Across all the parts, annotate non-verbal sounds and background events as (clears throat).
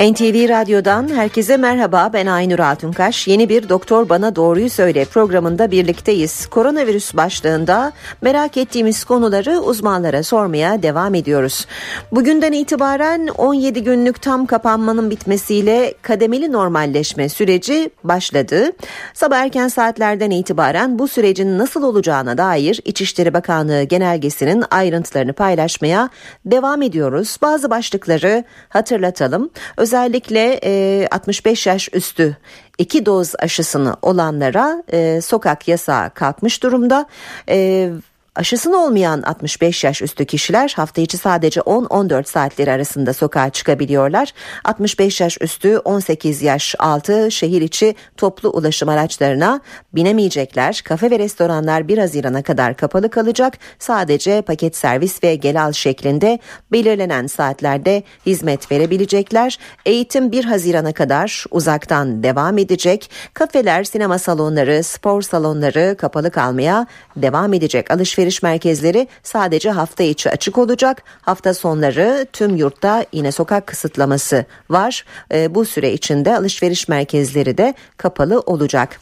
NTV Radyo'dan herkese merhaba ben Aynur Altunkaş. Yeni bir Doktor Bana Doğruyu Söyle programında birlikteyiz. Koronavirüs başlığında merak ettiğimiz konuları uzmanlara sormaya devam ediyoruz. Bugünden itibaren 17 günlük tam kapanmanın bitmesiyle kademeli normalleşme süreci başladı. Sabah erken saatlerden itibaren bu sürecin nasıl olacağına dair İçişleri Bakanlığı genelgesinin ayrıntılarını paylaşmaya devam ediyoruz. Bazı başlıkları hatırlatalım. Özellikle e, 65 yaş üstü iki doz aşısını olanlara e, sokak yasağı kalkmış durumda. E, Aşısını olmayan 65 yaş üstü kişiler hafta içi sadece 10-14 saatleri arasında sokağa çıkabiliyorlar. 65 yaş üstü 18 yaş altı şehir içi toplu ulaşım araçlarına binemeyecekler. Kafe ve restoranlar 1 Haziran'a kadar kapalı kalacak. Sadece paket servis ve gel al şeklinde belirlenen saatlerde hizmet verebilecekler. Eğitim 1 Haziran'a kadar uzaktan devam edecek. Kafeler, sinema salonları, spor salonları kapalı kalmaya devam edecek. Alışveriş alışveriş merkezleri sadece hafta içi açık olacak. Hafta sonları tüm yurtta yine sokak kısıtlaması var. E, bu süre içinde alışveriş merkezleri de kapalı olacak.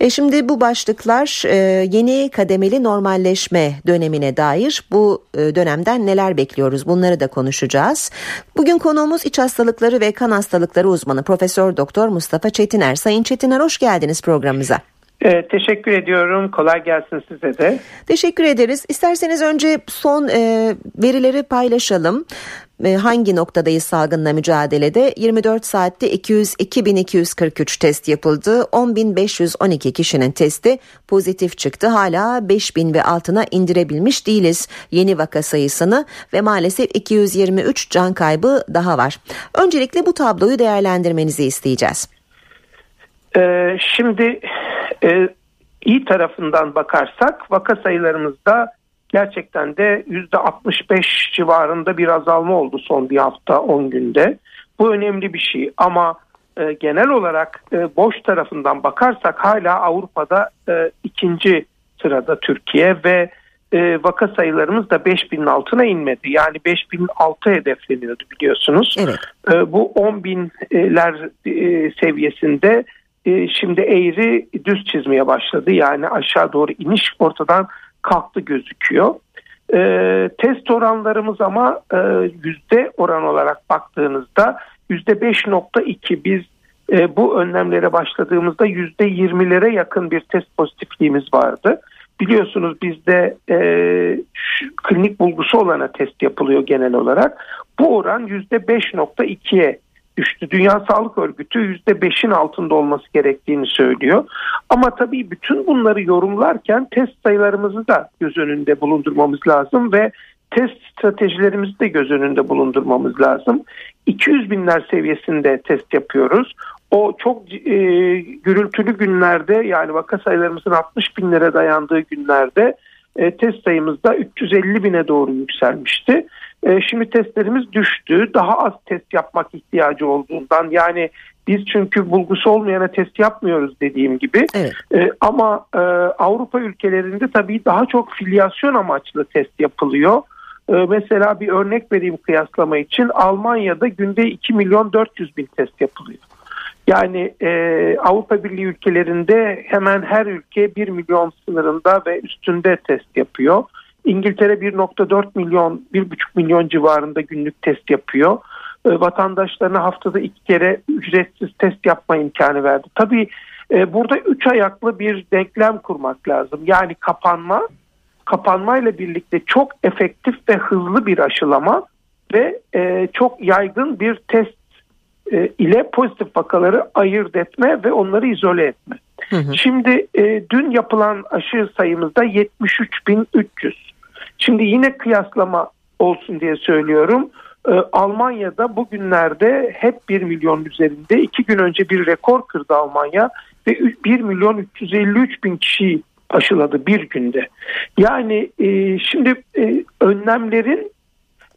E, şimdi bu başlıklar e, yeni kademeli normalleşme dönemine dair bu e, dönemden neler bekliyoruz bunları da konuşacağız. Bugün konuğumuz iç hastalıkları ve kan hastalıkları uzmanı Profesör Doktor Mustafa Çetiner. Sayın Çetiner hoş geldiniz programımıza. Ee, teşekkür ediyorum. Kolay gelsin size de. Teşekkür ederiz. İsterseniz önce son e, verileri paylaşalım. E, hangi noktadayız salgınla mücadelede? 24 saatte 202.243 test yapıldı. 10.512 kişinin testi pozitif çıktı. Hala 5.000 ve altına indirebilmiş değiliz yeni vaka sayısını ve maalesef 223 can kaybı daha var. Öncelikle bu tabloyu değerlendirmenizi isteyeceğiz. Ee, şimdi e, iyi tarafından bakarsak vaka sayılarımızda gerçekten de yüzde 65 civarında bir azalma oldu son bir hafta 10 günde. Bu önemli bir şey ama e, genel olarak e, boş tarafından bakarsak hala Avrupa'da e, ikinci sırada Türkiye ve e, vaka sayılarımız da 5000'in altına inmedi. Yani 5006 hedefleniyordu biliyorsunuz. Evet. E, bu 10 binler e, seviyesinde şimdi eğri düz çizmeye başladı. Yani aşağı doğru iniş ortadan kalktı gözüküyor. E, test oranlarımız ama e, yüzde oran olarak baktığınızda yüzde 5.2 biz e, bu önlemlere başladığımızda yüzde 20'lere yakın bir test pozitifliğimiz vardı. Biliyorsunuz bizde e, şu, klinik bulgusu olana test yapılıyor genel olarak. Bu oran yüzde 5.2'ye düştü. Dünya Sağlık Örgütü %5'in altında olması gerektiğini söylüyor. Ama tabii bütün bunları yorumlarken test sayılarımızı da göz önünde bulundurmamız lazım ve test stratejilerimizi de göz önünde bulundurmamız lazım. 200 binler seviyesinde test yapıyoruz. O çok e, gürültülü günlerde yani vaka sayılarımızın 60 binlere dayandığı günlerde e, test sayımızda 350 bine doğru yükselmişti. E, şimdi testlerimiz düştü. Daha az test yapmak ihtiyacı olduğundan yani biz çünkü bulgusu olmayana test yapmıyoruz dediğim gibi. Evet. E, ama e, Avrupa ülkelerinde tabii daha çok filyasyon amaçlı test yapılıyor. E, mesela bir örnek vereyim kıyaslama için. Almanya'da günde 2 milyon 400 bin test yapılıyor. Yani e, Avrupa Birliği ülkelerinde hemen her ülke 1 milyon sınırında ve üstünde test yapıyor. İngiltere 1.4 milyon, 1.5 milyon civarında günlük test yapıyor. E, vatandaşlarına haftada iki kere ücretsiz test yapma imkanı verdi. Tabii e, burada üç ayaklı bir denklem kurmak lazım. Yani kapanma, kapanmayla birlikte çok efektif ve hızlı bir aşılama ve e, çok yaygın bir test e, ile pozitif vakaları ayırt etme ve onları izole etme. Hı hı. Şimdi e, dün yapılan aşı sayımızda 73.300. Şimdi yine kıyaslama olsun diye söylüyorum. E, Almanya'da bugünlerde hep 1 milyon üzerinde. iki gün önce bir rekor kırdı Almanya ve 1 milyon 353 bin kişi aşıladı bir günde. Yani e, şimdi e, önlemlerin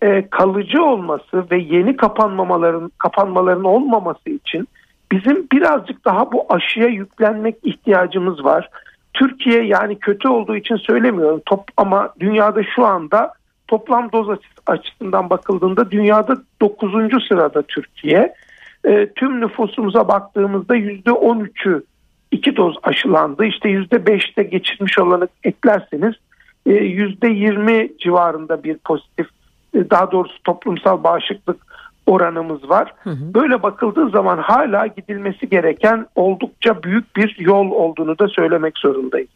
e, kalıcı olması ve yeni kapanmamaların kapanmaların olmaması için bizim birazcık daha bu aşıya yüklenmek ihtiyacımız var. Türkiye yani kötü olduğu için söylemiyorum top ama dünyada şu anda toplam doz açısından bakıldığında dünyada 9. sırada Türkiye. E, tüm nüfusumuza baktığımızda %13'ü iki doz aşılandı. İşte %5'te geçirmiş olanı eklerseniz e, %20 civarında bir pozitif e, daha doğrusu toplumsal bağışıklık oranımız var. Hı hı. Böyle bakıldığı zaman hala gidilmesi gereken oldukça büyük bir yol olduğunu da söylemek zorundayız.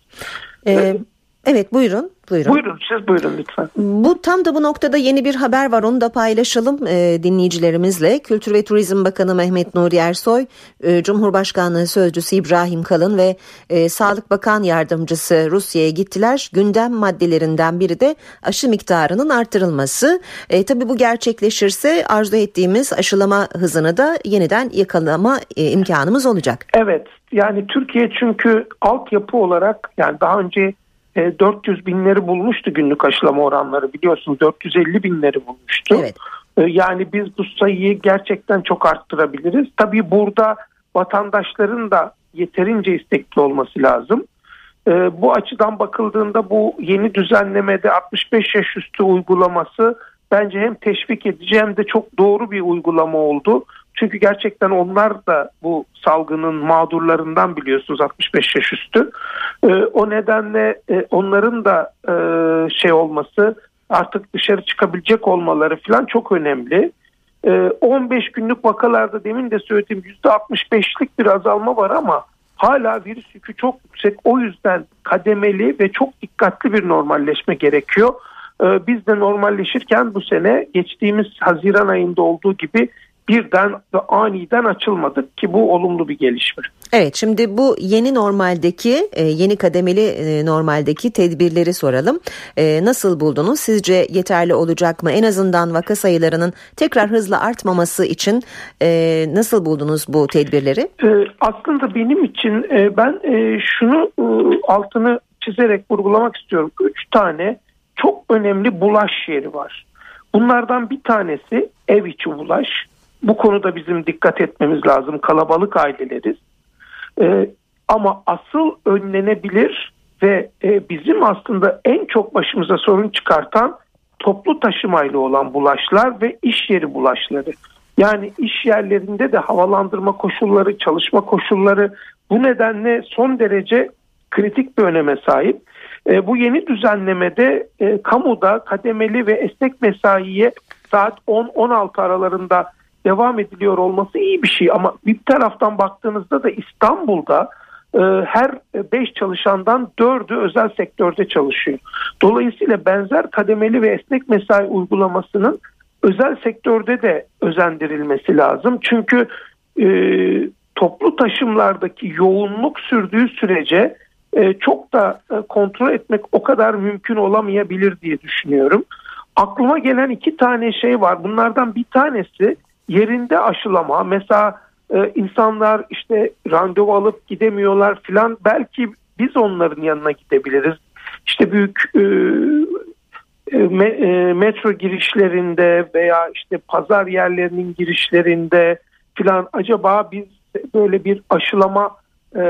Ee, evet buyurun. Buyurun. Buyurun siz buyurun lütfen. Bu tam da bu noktada yeni bir haber var onu da paylaşalım e, dinleyicilerimizle. Kültür ve Turizm Bakanı Mehmet Nuri Ersoy, e, Cumhurbaşkanlığı Sözcüsü İbrahim Kalın ve e, Sağlık Bakan Yardımcısı Rusya'ya gittiler. Gündem maddelerinden biri de aşı miktarının artırılması. E, tabii bu gerçekleşirse arzu ettiğimiz aşılama hızını da yeniden yakalama e, imkanımız olacak. Evet yani Türkiye çünkü altyapı olarak yani daha önce 400 e, binleri bulmuştu günlük aşılama oranları biliyorsun 450 binleri bulmuştu. Evet. E, yani biz bu sayıyı gerçekten çok arttırabiliriz. Tabii burada vatandaşların da yeterince istekli olması lazım. E, bu açıdan bakıldığında bu yeni düzenlemede 65 yaş üstü uygulaması bence hem teşvik edici hem de çok doğru bir uygulama oldu. Çünkü gerçekten onlar da bu salgının mağdurlarından biliyorsunuz 65 yaş üstü. E, o nedenle e, onların da e, şey olması artık dışarı çıkabilecek olmaları falan çok önemli. E, 15 günlük vakalarda demin de söylediğim %65'lik bir azalma var ama hala virüs yükü çok yüksek. O yüzden kademeli ve çok dikkatli bir normalleşme gerekiyor. E, biz de normalleşirken bu sene geçtiğimiz Haziran ayında olduğu gibi birden aniden açılmadık ki bu olumlu bir gelişme. Evet şimdi bu yeni normaldeki e, yeni kademeli e, normaldeki tedbirleri soralım. E, nasıl buldunuz? Sizce yeterli olacak mı? En azından vaka sayılarının tekrar hızla artmaması için nasıl buldunuz bu tedbirleri? Aslında benim için ben şunu altını çizerek vurgulamak istiyorum. Üç tane çok önemli bulaş yeri var. Bunlardan bir tanesi ev içi bulaş. Bu konuda bizim dikkat etmemiz lazım. Kalabalık aileleriz. Ee, ama asıl önlenebilir ve e, bizim aslında en çok başımıza sorun çıkartan toplu taşımayla olan bulaşlar ve iş yeri bulaşları. Yani iş yerlerinde de havalandırma koşulları, çalışma koşulları bu nedenle son derece kritik bir öneme sahip. E, bu yeni düzenlemede e, kamuda kademeli ve esnek mesaiye saat 10-16 aralarında devam ediliyor olması iyi bir şey ama bir taraftan baktığınızda da İstanbul'da e, her beş çalışandan dördü özel sektörde çalışıyor. Dolayısıyla benzer kademeli ve esnek mesai uygulamasının özel sektörde de özendirilmesi lazım. Çünkü e, toplu taşımlardaki yoğunluk sürdüğü sürece e, çok da e, kontrol etmek o kadar mümkün olamayabilir diye düşünüyorum. Aklıma gelen iki tane şey var. Bunlardan bir tanesi yerinde aşılama mesela e, insanlar işte randevu alıp gidemiyorlar filan belki biz onların yanına gidebiliriz. İşte büyük metro girişlerinde veya işte pazar yerlerinin girişlerinde filan acaba biz böyle bir aşılama e,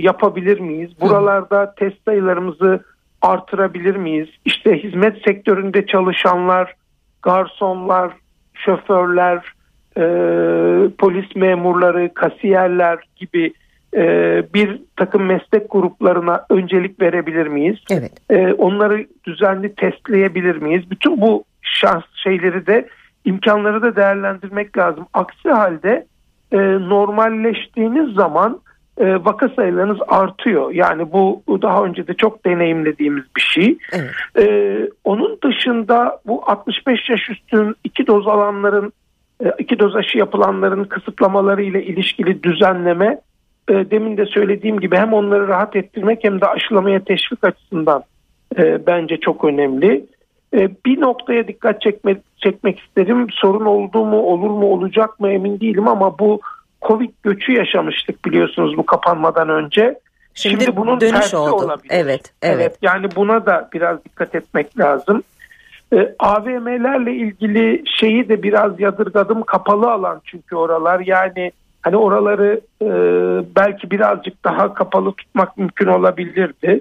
yapabilir miyiz? Buralarda test sayılarımızı artırabilir miyiz? İşte hizmet sektöründe çalışanlar, garsonlar, şoförler, e, polis memurları, kasiyerler gibi e, bir takım meslek gruplarına öncelik verebilir miyiz? Evet. E, onları düzenli testleyebilir miyiz? Bütün bu şans şeyleri de imkanları da değerlendirmek lazım. Aksi halde e, normalleştiğiniz zaman e, vaka sayılarınız artıyor. Yani bu daha önce de çok deneyimlediğimiz bir şey. Evet. E, onun dışında bu 65 yaş üstün iki doz alanların e, iki doz aşı yapılanların kısıtlamaları ile ilişkili düzenleme e, demin de söylediğim gibi hem onları rahat ettirmek hem de aşılamaya teşvik açısından e, bence çok önemli. Bir noktaya dikkat çekmek, çekmek isterim. Sorun oldu mu, olur mu, olacak mı emin değilim ama bu Covid göçü yaşamıştık biliyorsunuz bu kapanmadan önce. Şimdi, Şimdi bunun dönüş tersi oldu. olabilir. Evet, evet, evet. Yani buna da biraz dikkat etmek lazım. E, AVM'lerle ilgili şeyi de biraz yadırgadım kapalı alan çünkü oralar yani Hani oraları e, belki birazcık daha kapalı tutmak mümkün olabilirdi.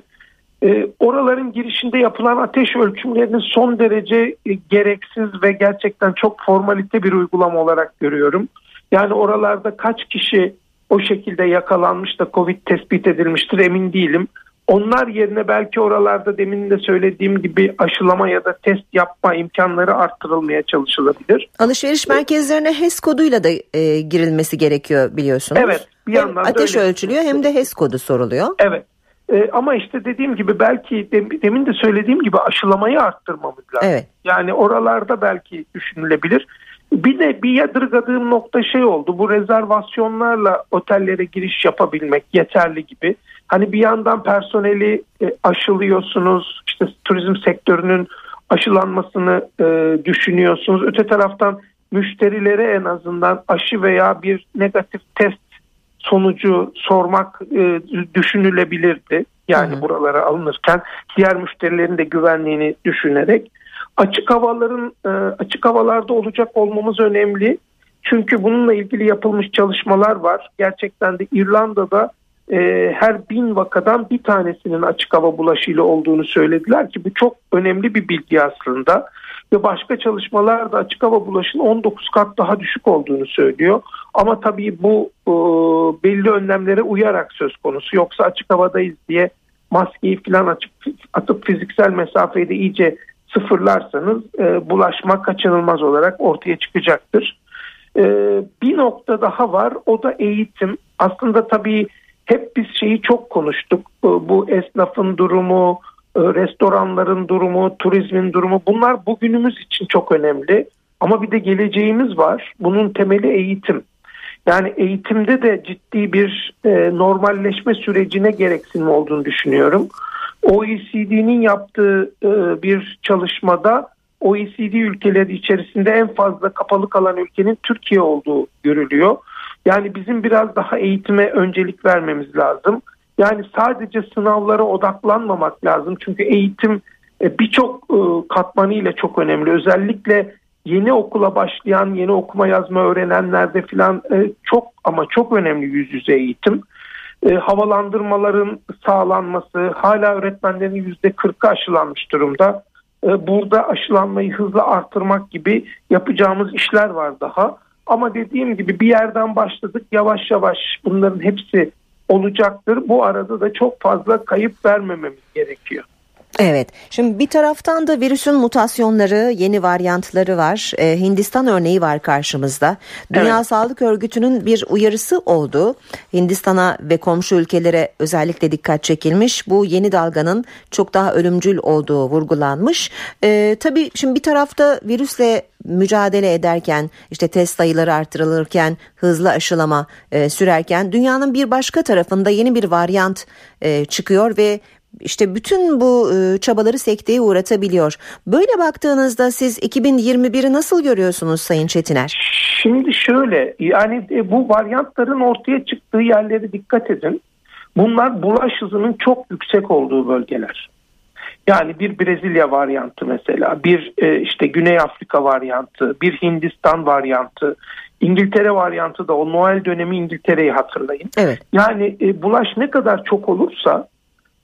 E, oraların girişinde yapılan ateş ölçümlerini son derece e, gereksiz ve gerçekten çok formalite bir uygulama olarak görüyorum. Yani oralarda kaç kişi o şekilde yakalanmış da Covid tespit edilmiştir emin değilim. Onlar yerine belki oralarda demin de söylediğim gibi aşılama ya da test yapma imkanları arttırılmaya çalışılabilir. Alışveriş merkezlerine HES koduyla da e, girilmesi gerekiyor biliyorsunuz. Evet. Bir hem yandan ateş öyle. ölçülüyor hem de HES kodu soruluyor. Evet. E, ama işte dediğim gibi belki demin de söylediğim gibi aşılamayı arttırmamız lazım. Evet. Yani oralarda belki düşünülebilir. Bir de bir yadırgadığım nokta şey oldu. Bu rezervasyonlarla otellere giriş yapabilmek yeterli gibi. Hani bir yandan personeli e, aşılıyorsunuz. işte turizm sektörünün aşılanmasını e, düşünüyorsunuz. Öte taraftan müşterilere en azından aşı veya bir negatif test sonucu sormak e, düşünülebilirdi. Yani hı hı. buralara alınırken diğer müşterilerin de güvenliğini düşünerek açık havaların e, açık havalarda olacak olmamız önemli. Çünkü bununla ilgili yapılmış çalışmalar var. Gerçekten de İrlanda'da e, her bin vakadan bir tanesinin açık hava bulaşıyla olduğunu söylediler ki bu çok önemli bir bilgi aslında. Ve başka çalışmalar da açık hava bulaşının 19 kat daha düşük olduğunu söylüyor. Ama tabii bu e, belli önlemlere uyarak söz konusu. Yoksa açık havadayız diye maskeyi falan açıp atıp fiziksel mesafeyi de iyice sıfırlarsanız e, bulaşma kaçınılmaz olarak ortaya çıkacaktır. E, bir nokta daha var o da eğitim. Aslında tabii hep biz şeyi çok konuştuk. E, bu esnafın durumu, e, restoranların durumu, turizmin durumu bunlar bugünümüz için çok önemli. Ama bir de geleceğimiz var. Bunun temeli eğitim. Yani eğitimde de ciddi bir e, normalleşme sürecine gereksinim olduğunu düşünüyorum. OECD'nin yaptığı e, bir çalışmada OECD ülkeleri içerisinde en fazla kapalı kalan ülkenin Türkiye olduğu görülüyor. Yani bizim biraz daha eğitime öncelik vermemiz lazım. Yani sadece sınavlara odaklanmamak lazım. Çünkü eğitim e, birçok e, katmanıyla çok önemli. Özellikle yeni okula başlayan, yeni okuma yazma öğrenenlerde filan e, çok ama çok önemli yüz yüze eğitim. Havalandırmaların sağlanması, hala öğretmenlerin yüzde kırkı aşılanmış durumda. Burada aşılanmayı hızla artırmak gibi yapacağımız işler var daha. Ama dediğim gibi bir yerden başladık yavaş yavaş bunların hepsi olacaktır. Bu arada da çok fazla kayıp vermememiz gerekiyor. Evet. Şimdi bir taraftan da virüsün mutasyonları, yeni varyantları var. Ee, Hindistan örneği var karşımızda. Dünya evet. Sağlık Örgütü'nün bir uyarısı oldu. Hindistan'a ve komşu ülkelere özellikle dikkat çekilmiş. Bu yeni dalganın çok daha ölümcül olduğu vurgulanmış. Ee, tabii şimdi bir tarafta virüsle mücadele ederken işte test sayıları artırılırken hızlı aşılama e, sürerken dünyanın bir başka tarafında yeni bir varyant e, çıkıyor ve işte bütün bu e, çabaları sekteye uğratabiliyor. Böyle baktığınızda siz 2021'i nasıl görüyorsunuz Sayın Çetiner? Şimdi şöyle yani e, bu varyantların ortaya çıktığı yerlere dikkat edin. Bunlar bulaş hızının çok yüksek olduğu bölgeler. Yani bir Brezilya varyantı mesela, bir e, işte Güney Afrika varyantı, bir Hindistan varyantı, İngiltere varyantı da o Noel dönemi İngiltere'yi hatırlayın. Evet. Yani bulaş ne kadar çok olursa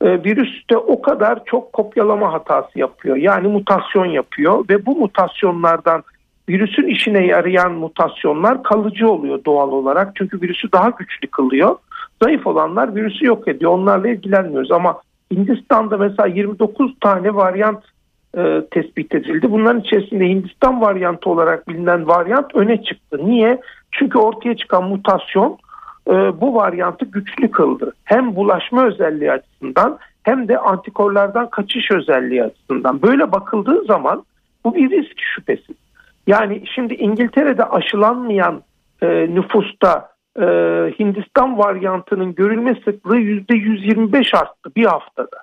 e, virüs de o kadar çok kopyalama hatası yapıyor. Yani mutasyon yapıyor ve bu mutasyonlardan virüsün işine yarayan mutasyonlar kalıcı oluyor doğal olarak. Çünkü virüsü daha güçlü kılıyor. Zayıf olanlar virüsü yok ediyor. Onlarla ilgilenmiyoruz ama Hindistan'da mesela 29 tane varyant e, tespit edildi. Bunların içerisinde Hindistan varyantı olarak bilinen varyant öne çıktı. Niye? Çünkü ortaya çıkan mutasyon e, bu varyantı güçlü kıldı. Hem bulaşma özelliği açısından hem de antikorlardan kaçış özelliği açısından. Böyle bakıldığı zaman bu bir risk şüphesiz. Yani şimdi İngiltere'de aşılanmayan e, nüfusta e, Hindistan varyantının görülme sıklığı %125 arttı bir haftada.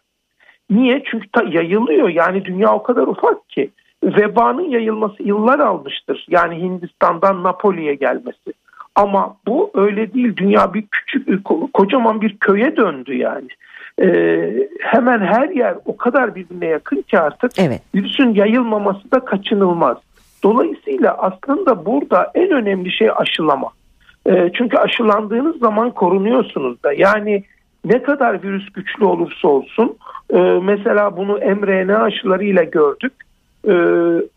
Niye? Çünkü ta yayılıyor. Yani dünya o kadar ufak ki. Vebanın yayılması yıllar almıştır. Yani Hindistan'dan Napoli'ye gelmesi. Ama bu öyle değil. Dünya bir küçük, kocaman bir köye döndü yani. Ee, hemen her yer o kadar birbirine yakın ki artık evet. virüsün yayılmaması da kaçınılmaz. Dolayısıyla aslında burada en önemli şey aşılama. E, çünkü aşılandığınız zaman korunuyorsunuz da. Yani ne kadar virüs güçlü olursa olsun e, mesela bunu mRNA aşılarıyla gördük. E,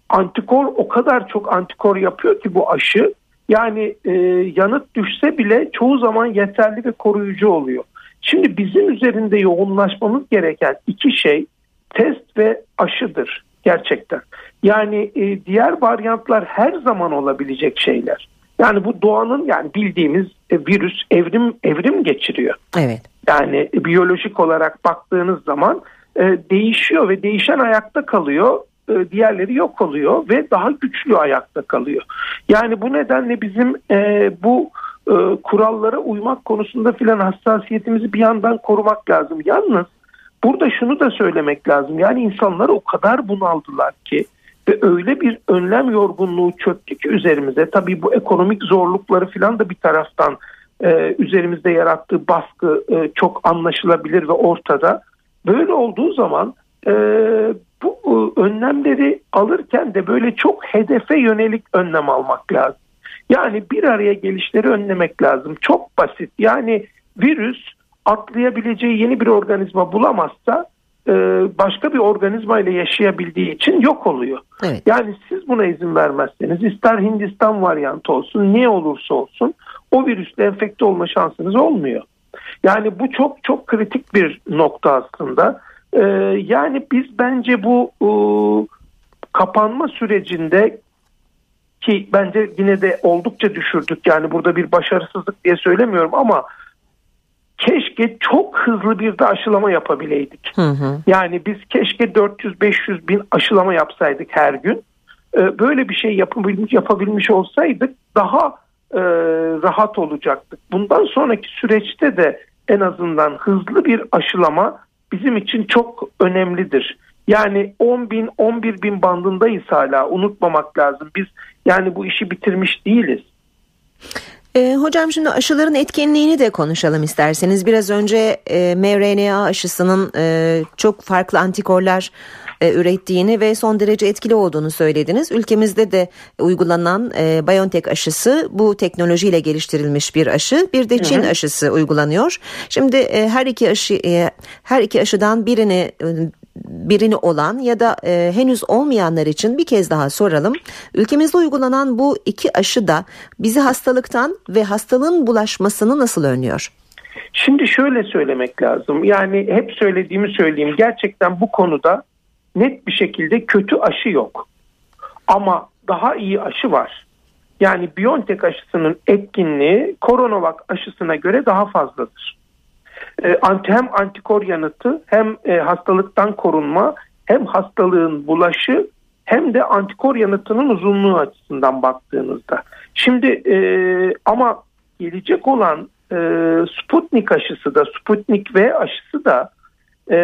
antikor o kadar çok antikor yapıyor ki bu aşı yani e, yanıt düşse bile çoğu zaman yeterli ve koruyucu oluyor. Şimdi bizim üzerinde yoğunlaşmamız gereken iki şey test ve aşıdır gerçekten. Yani e, diğer varyantlar her zaman olabilecek şeyler. Yani bu doğanın yani bildiğimiz e, virüs evrim evrim geçiriyor. Evet. Yani e, biyolojik olarak baktığınız zaman e, değişiyor ve değişen ayakta kalıyor. E, diğerleri yok oluyor ve daha güçlü ayakta kalıyor. Yani bu nedenle bizim e, bu e, kurallara uymak konusunda filan hassasiyetimizi bir yandan korumak lazım. Yalnız burada şunu da söylemek lazım. Yani insanlar o kadar bunaldılar ki ve öyle bir önlem yorgunluğu çöktü ki üzerimize. Tabii bu ekonomik zorlukları filan da bir taraftan üzerimizde yarattığı baskı çok anlaşılabilir ve ortada. Böyle olduğu zaman bu e, önlemleri alırken de böyle çok hedefe yönelik önlem almak lazım. Yani bir araya gelişleri önlemek lazım. Çok basit. Yani virüs atlayabileceği yeni bir organizma bulamazsa e, başka bir organizma ile yaşayabildiği için yok oluyor. Evet. Yani siz buna izin vermezseniz ister Hindistan varyantı olsun ne olursa olsun o virüsle enfekte olma şansınız olmuyor. Yani bu çok çok kritik bir nokta aslında. Ee, yani biz bence bu e, kapanma sürecinde ki bence yine de oldukça düşürdük yani burada bir başarısızlık diye söylemiyorum ama keşke çok hızlı bir de aşılama yapabileydik. Hı hı. Yani biz keşke 400-500 bin aşılama yapsaydık her gün. Ee, böyle bir şey yapabilmiş, yapabilmiş olsaydık daha e, rahat olacaktık. Bundan sonraki süreçte de en azından hızlı bir aşılama bizim için çok önemlidir. Yani 10 bin 11 bin bandındayız hala unutmamak lazım. Biz yani bu işi bitirmiş değiliz. E, hocam şimdi aşıların etkinliğini de konuşalım isterseniz. Biraz önce e, mRNA aşısının e, çok farklı antikorlar e, ürettiğini ve son derece etkili olduğunu söylediniz. Ülkemizde de uygulanan e, BioNTech aşısı bu teknolojiyle geliştirilmiş bir aşı. Bir de Çin aşısı uygulanıyor. Şimdi e, her iki aşı e, her iki aşıdan birini e, birini olan ya da e, henüz olmayanlar için bir kez daha soralım. Ülkemizde uygulanan bu iki aşı da bizi hastalıktan ve hastalığın bulaşmasını nasıl önlüyor? Şimdi şöyle söylemek lazım. Yani hep söylediğimi söyleyeyim. Gerçekten bu konuda net bir şekilde kötü aşı yok. Ama daha iyi aşı var. Yani BioNTech aşısının etkinliği Coronavac aşısına göre daha fazladır. Ee, hem antikor yanıtı hem e, hastalıktan korunma hem hastalığın bulaşı hem de antikor yanıtının uzunluğu açısından baktığınızda. Şimdi e, ama gelecek olan e, Sputnik aşısı da Sputnik V aşısı da e,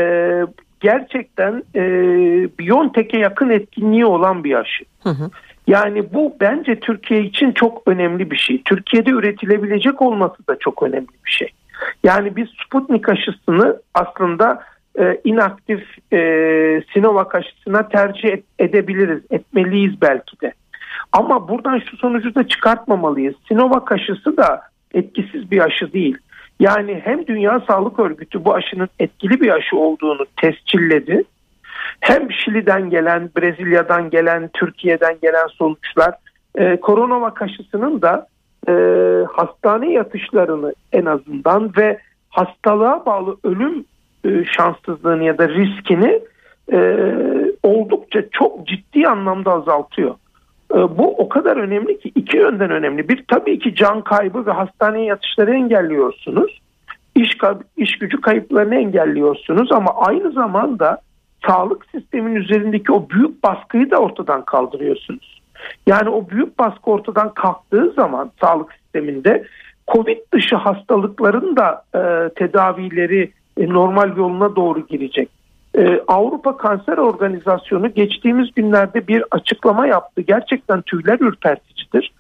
gerçekten e, Biontech'e yakın etkinliği olan bir aşı. Hı hı. Yani bu bence Türkiye için çok önemli bir şey. Türkiye'de üretilebilecek olması da çok önemli bir şey. Yani biz Sputnik aşısını aslında e, inaktif e, Sinovac aşısına tercih et, edebiliriz, etmeliyiz belki de. Ama buradan şu sonucu da çıkartmamalıyız. Sinovac aşısı da etkisiz bir aşı değil. Yani hem Dünya Sağlık Örgütü bu aşının etkili bir aşı olduğunu tescilledi. Hem Şili'den gelen, Brezilya'dan gelen, Türkiye'den gelen sonuçlar e, koronavak aşısının da e, hastane yatışlarını en azından ve hastalığa bağlı ölüm e, şanssızlığını ya da riskini e, oldukça çok ciddi anlamda azaltıyor. E, bu o kadar önemli ki iki yönden önemli. Bir tabii ki can kaybı ve hastaneye yatışları engelliyorsunuz. İş, iş gücü kayıplarını engelliyorsunuz ama aynı zamanda sağlık sistemin üzerindeki o büyük baskıyı da ortadan kaldırıyorsunuz. Yani o büyük baskı ortadan kalktığı zaman sağlık sisteminde Covid dışı hastalıkların da e, tedavileri e, normal yoluna doğru girecek. E, Avrupa Kanser Organizasyonu geçtiğimiz günlerde bir açıklama yaptı. Gerçekten tüyler ürperticidir.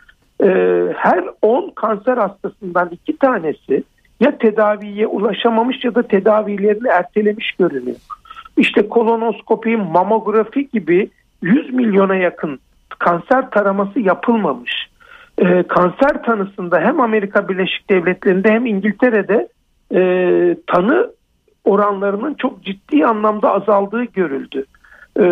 E, her 10 kanser hastasından iki tanesi ya tedaviye ulaşamamış ya da tedavilerini ertelemiş görünüyor. İşte kolonoskopi, mamografi gibi 100 milyona yakın kanser taraması yapılmamış. e, kanser tanısında hem Amerika Birleşik Devletleri'nde hem İngiltere'de e, tanı oranlarının çok ciddi anlamda azaldığı görüldü. Ee,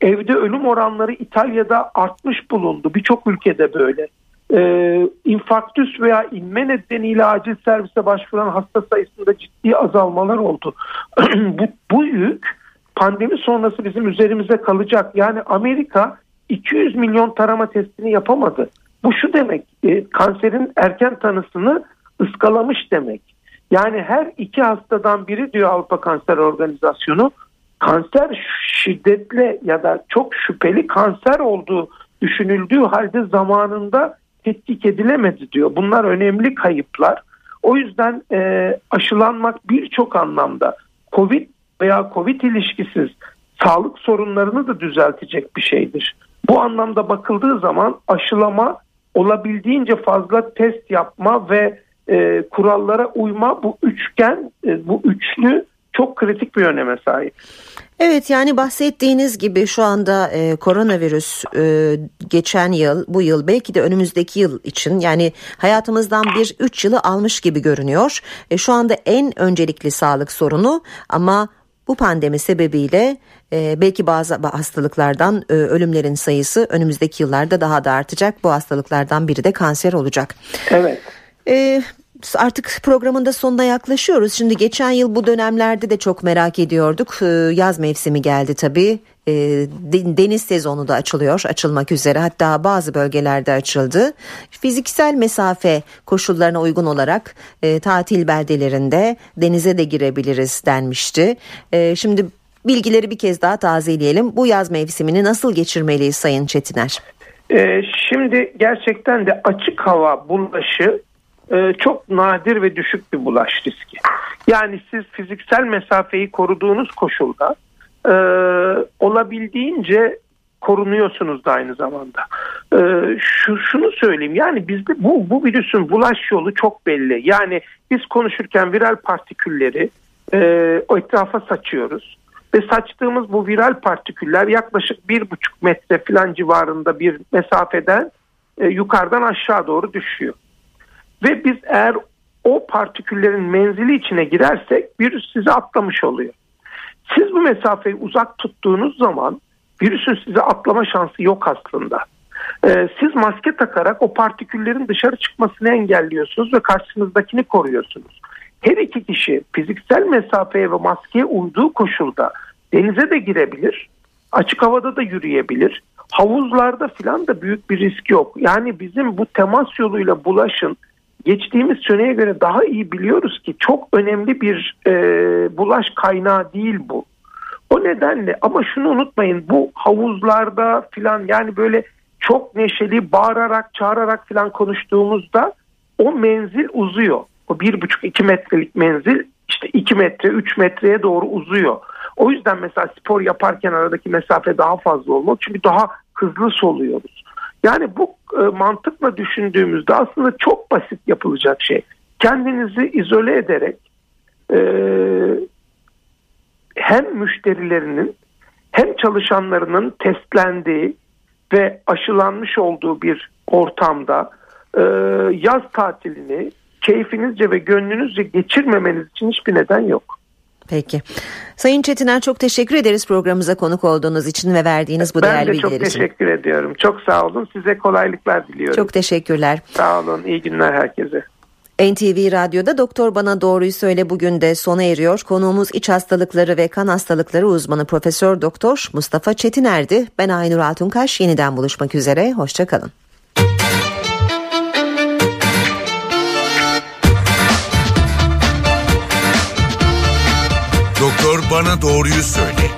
evde ölüm oranları İtalya'da artmış bulundu. Birçok ülkede böyle. Ee, infarktüs veya inme nedeniyle acil servise başvuran hasta sayısında ciddi azalmalar oldu. (clears throat) bu, bu yük pandemi sonrası bizim üzerimize kalacak. Yani Amerika 200 milyon tarama testini yapamadı. Bu şu demek e, kanserin erken tanısını ıskalamış demek. Yani her iki hastadan biri diyor Avrupa Kanser Organizasyonu kanser şiddetle ya da çok şüpheli kanser olduğu düşünüldüğü halde zamanında tetkik edilemedi diyor. Bunlar önemli kayıplar. O yüzden e, aşılanmak birçok anlamda COVID veya COVID ilişkisiz sağlık sorunlarını da düzeltecek bir şeydir. Bu anlamda bakıldığı zaman aşılama olabildiğince fazla test yapma ve e, kurallara uyma bu üçgen e, bu üçlü çok kritik bir öneme sahip. Evet yani bahsettiğiniz gibi şu anda e, koronavirüs e, geçen yıl bu yıl belki de önümüzdeki yıl için yani hayatımızdan bir 3 yılı almış gibi görünüyor. E, şu anda en öncelikli sağlık sorunu ama bu pandemi sebebiyle e, belki bazı hastalıklardan e, ölümlerin sayısı önümüzdeki yıllarda daha da artacak. Bu hastalıklardan biri de kanser olacak. Evet. E, artık programın da sonuna yaklaşıyoruz. Şimdi geçen yıl bu dönemlerde de çok merak ediyorduk. Ee, yaz mevsimi geldi tabii. Ee, deniz sezonu da açılıyor, açılmak üzere. Hatta bazı bölgelerde açıldı. Fiziksel mesafe koşullarına uygun olarak e, tatil beldelerinde denize de girebiliriz denmişti. Ee, şimdi bilgileri bir kez daha tazeleyelim. Bu yaz mevsimini nasıl geçirmeliyiz Sayın Çetiner? Şimdi gerçekten de açık hava bulaşı e, çok nadir ve düşük bir bulaş riski. Yani siz fiziksel mesafeyi koruduğunuz koşulda e, olabildiğince korunuyorsunuz da aynı zamanda. Ee, şu şunu söyleyeyim yani bizde bu bu virüsün bulaş yolu çok belli. Yani biz konuşurken viral partikülleri e, o etrafa saçıyoruz ve saçtığımız bu viral partiküller yaklaşık bir buçuk metre falan civarında bir mesafeden e, yukarıdan aşağı doğru düşüyor. Ve biz eğer o partiküllerin menzili içine girersek virüs sizi atlamış oluyor. Siz bu mesafeyi uzak tuttuğunuz zaman virüsün size atlama şansı yok aslında. Ee, siz maske takarak o partiküllerin dışarı çıkmasını engelliyorsunuz ve karşınızdakini koruyorsunuz. Her iki kişi fiziksel mesafeye ve maskeye uyduğu koşulda denize de girebilir, açık havada da yürüyebilir. Havuzlarda filan da büyük bir risk yok. Yani bizim bu temas yoluyla bulaşın geçtiğimiz seneye göre daha iyi biliyoruz ki çok önemli bir e, bulaş kaynağı değil bu. O nedenle ama şunu unutmayın bu havuzlarda filan yani böyle çok neşeli bağırarak çağırarak filan konuştuğumuzda o menzil uzuyor. O bir buçuk iki metrelik menzil işte iki metre üç metreye doğru uzuyor. O yüzden mesela spor yaparken aradaki mesafe daha fazla olmalı çünkü daha hızlı soluyoruz. Yani bu e, mantıkla düşündüğümüzde aslında çok basit yapılacak şey. Kendinizi izole ederek e, hem müşterilerinin hem çalışanlarının testlendiği ve aşılanmış olduğu bir ortamda e, yaz tatilini keyfinizce ve gönlünüzce geçirmemeniz için hiçbir neden yok. Peki. Sayın Çetiner çok teşekkür ederiz programımıza konuk olduğunuz için ve verdiğiniz bu ben değerli bilgiler için. Ben de çok teşekkür ediyorum. Çok sağ olun. Size kolaylıklar diliyorum. Çok teşekkürler. Sağ olun. İyi günler herkese. NTV Radyo'da Doktor Bana Doğruyu Söyle bugün de sona eriyor. Konuğumuz iç hastalıkları ve kan hastalıkları uzmanı Profesör Doktor Mustafa Çetiner'di. Ben Aynur Altunkaş. Yeniden buluşmak üzere. Hoşçakalın. Bana Doğruyu Söyle.